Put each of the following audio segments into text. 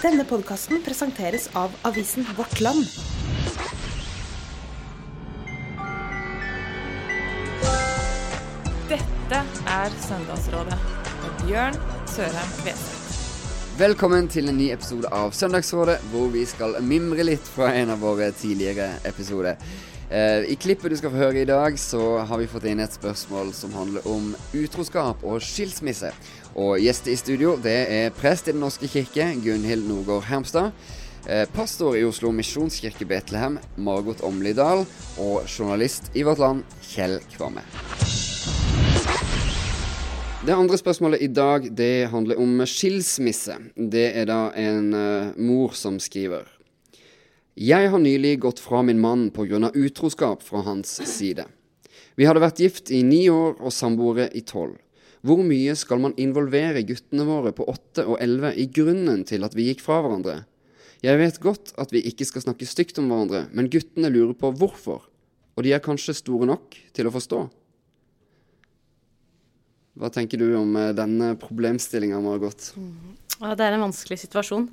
Denne podkasten presenteres av avisen Vårt Land. Dette er Søndagsrådet med Bjørn Sørheim Kveseth. Velkommen til en ny episode av Søndagsrådet, hvor vi skal mimre litt fra en av våre tidligere episoder. Eh, I klippet du skal få høre i dag, så har vi fått inn et spørsmål som handler om utroskap og skilsmisse. Og gjester i studio, det er prest i Den norske kirke, Gunhild Nordgård Hermstad. Eh, pastor i Oslo misjonskirke Betlehem, Margot Omlidal. Og journalist i Vårt Land, Kjell Kvamme. Det andre spørsmålet i dag det handler om skilsmisse. Det er da en uh, mor som skriver. Jeg har nylig gått fra min mann pga. utroskap fra hans side. Vi hadde vært gift i ni år og samboere i tolv. Hvor mye skal man involvere guttene våre på åtte og elleve i grunnen til at vi gikk fra hverandre? Jeg vet godt at vi ikke skal snakke stygt om hverandre, men guttene lurer på hvorfor, og de er kanskje store nok til å forstå. Hva tenker du om eh, denne problemstillinga, Margot? Ja, det er en vanskelig situasjon.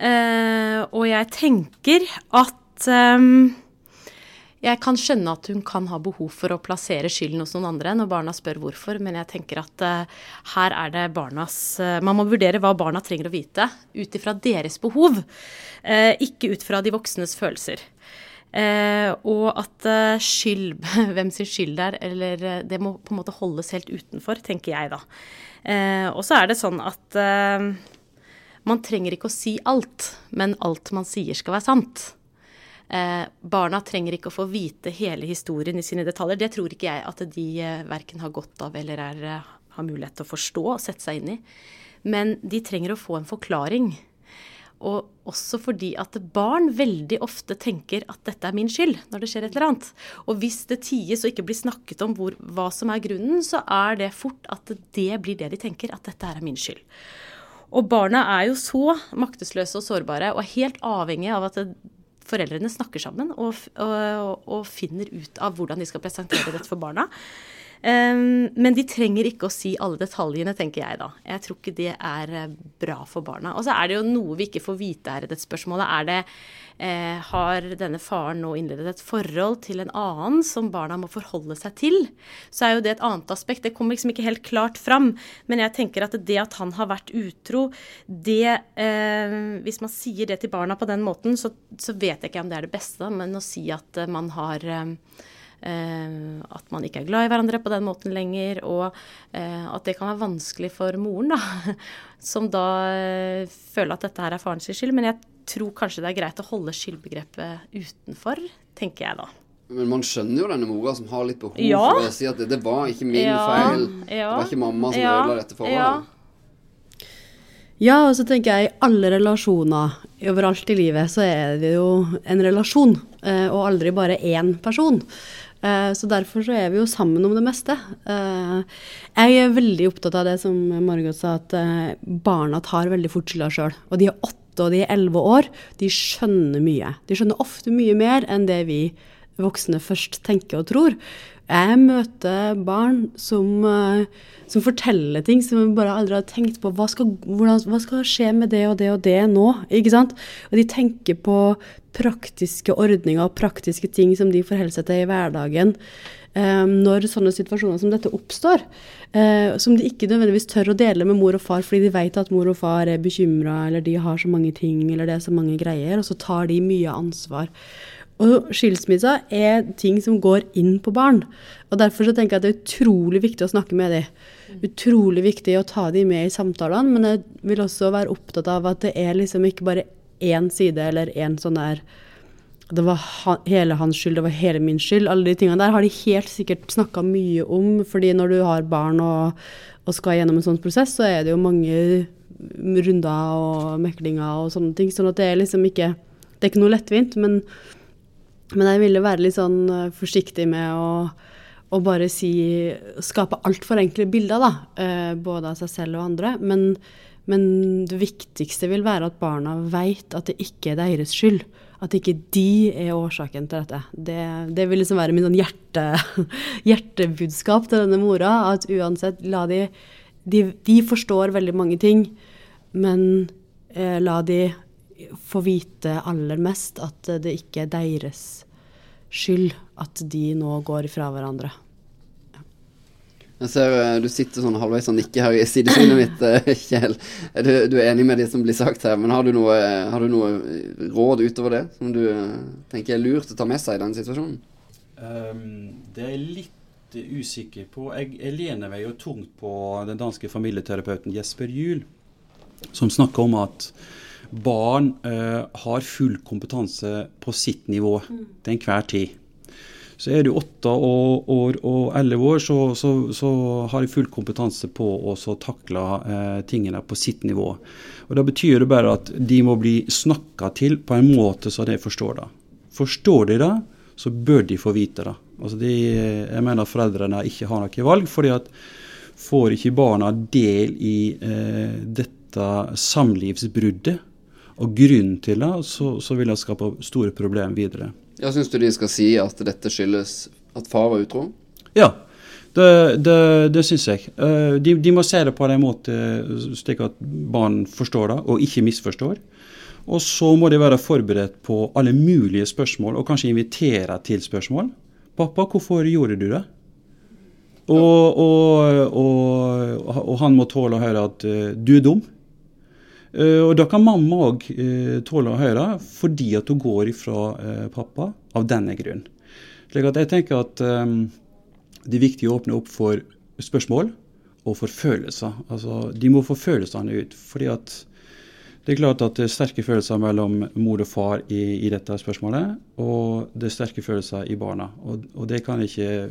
Eh, og jeg tenker at eh, jeg kan skjønne at hun kan ha behov for å plassere skylden hos noen andre når barna spør hvorfor, men jeg tenker at eh, her er det barnas eh, Man må vurdere hva barna trenger å vite ut ifra deres behov, eh, ikke ut fra de voksnes følelser. Eh, og at eh, skyld, hvem sin skyld det er, eller eh, det må på en måte holdes helt utenfor, tenker jeg da. Eh, og så er det sånn at eh, man trenger ikke å si alt, men alt man sier skal være sant. Eh, barna trenger ikke å få vite hele historien i sine detaljer. Det tror ikke jeg at de eh, verken har godt av eller er, har mulighet til å forstå og sette seg inn i. Men de trenger å få en forklaring. Og også fordi at barn veldig ofte tenker at dette er min skyld når det skjer et eller annet. Og hvis det ties og ikke blir snakket om hvor, hva som er grunnen, så er det fort at det blir det de tenker, at dette er min skyld. Og barna er jo så maktesløse og sårbare og er helt avhengige av at foreldrene snakker sammen og, og, og finner ut av hvordan de skal presentere dette for barna. Men de trenger ikke å si alle detaljene, tenker jeg da. Jeg tror ikke det er eh, bra for barna. Og så er det jo noe vi ikke får vite her i dette spørsmålet. Er det eh, Har denne faren nå innledet et forhold til en annen som barna må forholde seg til? Så er jo det et annet aspekt. Det kommer liksom ikke helt klart fram. Men jeg tenker at det at han har vært utro, det eh, Hvis man sier det til barna på den måten, så, så, vet jeg ikke om det er det beste, men å si at man har at man ikke er glad i hverandre på den måten lenger, og eh, at det kan være vanskelig for moren, da, som da eh, føler at dette her er farens skyld. Men jeg tror kanskje det er greit å holde skyldbegrepet utenfor, tenker jeg da. Men man skjønner jo denne mora som har litt behov ja. for å si at det, det var ikke min ja, feil. Ja, det var ikke mamma som ja, ødela dette forholdet. Ja, og så tenker jeg i alle relasjoner overalt i livet så er det jo en relasjon, og aldri bare én person. Eh, så derfor så er vi jo sammen om det meste. Eh, jeg er veldig opptatt av det som Margot sa, at eh, barna tar veldig fort skylda sjøl. Og de er åtte og de er elleve år. De skjønner mye. De skjønner ofte mye mer enn det vi voksne først tenker og tror. Jeg møter barn som, som forteller ting som vi bare aldri har tenkt på. Hva skal, hvordan, hva skal, skje med det og det og det nå? Ikke sant? Og de tenker på praktiske ordninger og praktiske ting som de forholder seg til i hverdagen. Um, når sånne situasjoner som dette oppstår, uh, som de ikke nødvendigvis tør å dele med mor og far fordi de vet at mor og far er bekymra, eller de har så mange ting, eller det er så mange greier, og så tar de mye ansvar. Og skilsmisser er ting som går inn på barn. Og Derfor så tenker jeg at det er utrolig viktig å snakke med dem. Utrolig viktig å ta dem med i samtalene, men jeg vil også være opptatt av at det er liksom ikke bare én side eller én sånn der Det var han, hele hans skyld, det var hele min skyld. Alle de tingene der har de helt sikkert snakka mye om, fordi når du har barn og, og skal gjennom en sånn prosess, så er det jo mange runder og meklinger og sånne ting. Sånn at det er liksom ikke Det er ikke noe lettvint, men men jeg ville være litt sånn eh, forsiktig med å, å bare si Skape altfor enkle bilder, da. Eh, både av seg selv og andre. Men, men, det viktigste vil være at barna vet at det ikke er deres skyld. At ikke de er årsaken til dette. Det, det vil liksom være min sånn hjerte, hjertebudskap til denne mora. At uansett, la de, de De forstår veldig mange ting, men eh, la de få vite aller mest at eh, det ikke er deres skyld at de nå går ifra hverandre. Jeg ser eh, du sitter sånn halvveis og nikker her i sidesynet mitt, eh, Kjell. Du, du, er enig med det som blir sagt her, men har du, noe, har du noe råd utover det som du eh, tenker er lurt å ta med seg i den situasjonen? Um, det er jeg litt usikker på. Jeg, jeg, lener meg jo tungt på den danske familieterapeuten Jesper Juel, som snakker om at barn eh, har full kompetanse på sitt nivå til enhver tid. Så er du åtte år og elleve år, så, så, så, har de full kompetanse på å takle eh, tingene på sitt nivå. Og Da betyr det bare at de må bli snakka til på en måte så de forstår det. Forstår de det, så bør de få vite det. Altså de, jeg mener foreldrene ikke har noe valg, fordi at får ikke barna del i eh, dette samlivsbruddet, og grunnen til det, så, så vil det skape store problemer videre. Ja, Syns du de skal si at dette skyldes at far var utro? Ja, det, det, det syns jeg. Eh, de, de, må se det på en måte slik at barn forstår det, og ikke misforstår. Og så må de være forberedt på alle mulige spørsmål, og kanskje invitere til spørsmål. 'Pappa, hvorfor gjorde du det?' Og, og, og, og han må tåle å høre at uh, 'du er dum'. Uh, og da kan mamma òg eh, tåle å høre, fordi at hun går ifra uh, pappa av denne grunn. Slik at jeg tenker at um, det er viktig å åpne opp for spørsmål og for følelser. Altså, de må få følelsene ut. fordi at det er klart at det er sterke følelser mellom mor og far i, i dette spørsmålet, og det er sterke følelser i barna. Og, og det kan ikke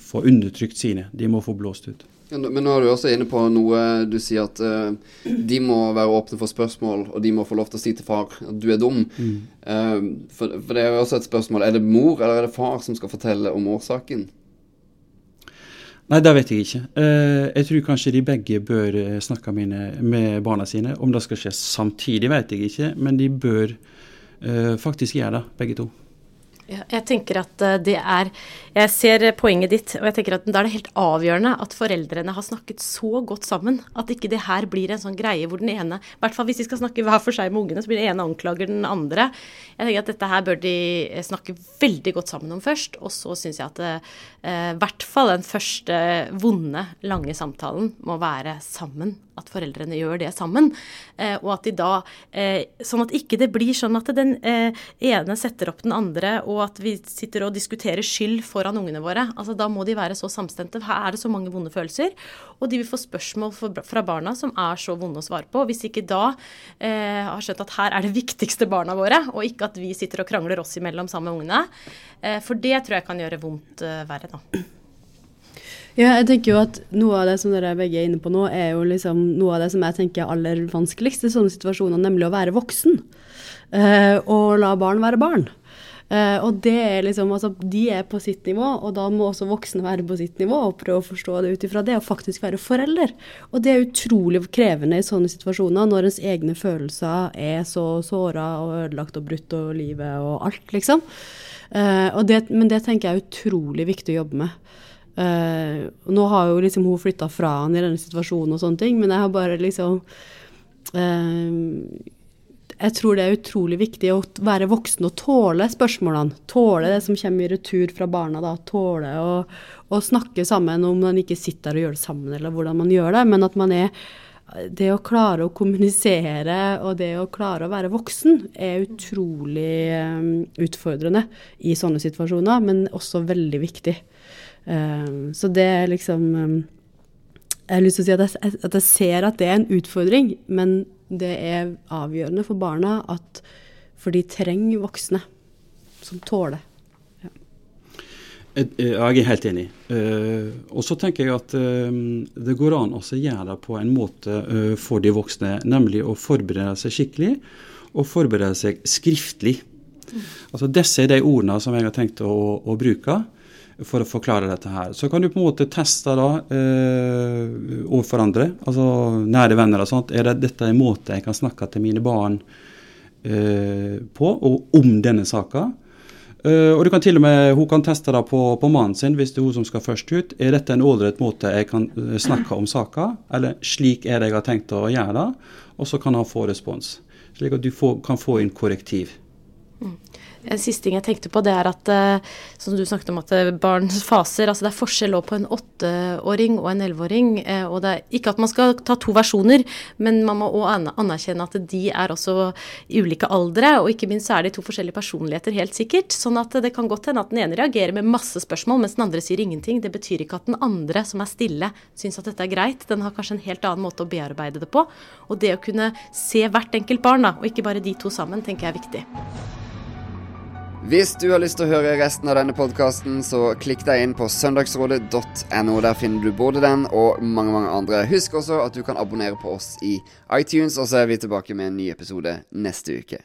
få undertrykt sine. De må få blåst ut. Men nå er du også inne på noe du sier at uh, de må være åpne for spørsmål, og de må få lov til å si til far at du er dum. Mm. Uh, for, for, det er jo også et spørsmål. Er det mor eller er det far som skal fortelle om årsaken? Nei, det vet jeg ikke. Uh, jeg tror kanskje de begge bør snakke mine, med barna sine. Om det skal skje samtidig, vet jeg ikke, men de bør faktisk gjøre det, begge to. Jeg tenker at eh, det er Jeg ser poenget ditt, og jeg tenker at da er det helt avgjørende at foreldrene har snakket så godt sammen at ikke det her blir en sånn greie hvor den ene I hvert fall hvis de skal snakke hver for seg med ungene, så blir den ene anklager den andre. Jeg tenker at dette her bør de eh, snakke veldig godt sammen om først. Og så syns jeg at i eh, hvert fall den første vonde, lange samtalen må være sammen at foreldrene gjør det sammen. Eh, og at de da eh, Sånn at ikke det blir sånn at den eh, ene setter opp den andre, og at vi sitter og diskuterer skyld foran ungene våre. Altså Da må de være så samstemte. Her er det så mange vonde følelser. Og de vil få spørsmål fra barna som er så vonde å svare på. Hvis ikke da eh, har skjønt at her er det viktigste barna våre, og ikke at vi sitter og krangler oss imellom sammen med ungene. Eh, for det tror jeg kan gjøre vondt eh, verre, da. Ja, jeg tenker jo at Noe av det som dere begge er inne på nå, er jo liksom noe av det som jeg tenker er aller vanskeligst i sånne situasjoner, nemlig å være voksen. Eh, og la barn være barn. Uh, og det er liksom, altså, De er på sitt nivå, og da må også voksne være på sitt nivå og prøve å forstå det ut ifra det, og faktisk være forelder. Og det er utrolig krevende i sånne situasjoner, når ens egne følelser er så såra og ødelagt og brutt og livet og alt, liksom. Uh, det, men det tenker jeg er utrolig viktig å jobbe med. Uh, nå har jo liksom hun flytta fra han i denne situasjonen og sånne ting, men jeg har bare liksom Jeg tror det er utrolig viktig å være voksen og tåle spørsmålene. Tåle det som kommer i retur fra barna. da, Tåle å, å snakke sammen om man ikke sitter og gjør det sammen, eller hvordan man gjør det, men at man er det å klare å kommunisere og det å klare å være voksen er utrolig um, utfordrende i sånne situasjoner, men også veldig viktig. Um, så det er liksom um, Jeg har lyst til å si at jeg, at jeg, ser at det er en utfordring, men det er avgjørende for barna at For de trenger voksne som tåler. Ja. Jeg er helt enig. Uh, og så tenker jeg at uh, det går an å gjøre det på en måte for de voksne, nemlig å forberede seg skikkelig og forberede seg skriftlig. Mm. Altså Disse er de ordene som jeg har tenkt å, å bruke for å forklare dette her. Så kan du på en måte teste da eh, overfor andre, altså nære venner og sånt. Er det, dette en måte jeg kan snakke til mine barn eh, på, og om denne saka? Uh, og du kan til og med, Hun kan teste det på, på, mannen sin hvis det er hun som skal først ut. Er dette en ålreit måte jeg kan uh, snakke om saka, eller slik er det jeg har tenkt å gjøre det? og så kan han få respons. Slik at du får, kan få inn korrektiv. En siste ting jeg tenkte på, det er at eh, som du snakket om at eh, barns faser altså Det er forskjell på en åtteåring og en elleveåring. eh, Og det er ikke at man skal ta to versjoner, men man må òg anerkjenne at de er også i ulike aldre. Og ikke minst er de to forskjellige personligheter, helt sikkert. Sånn at det kan godt hende at den ene reagerer med masse spørsmål, mens den andre sier ingenting. Det betyr ikke at den andre, som er stille, syns at dette er greit. Den har kanskje en helt annen måte å bearbeide det på. Og det å kunne se hvert enkelt barn, da, og ikke bare de to sammen, tenker jeg er viktig. Hvis du har lyst til å høre resten av denne podkasten, så klikk deg inn på søndagsrådet.no. Der finner du både den og mange, mange andre. Husk også at du kan abonnere på oss i iTunes, og så er vi tilbake med en ny episode neste uke.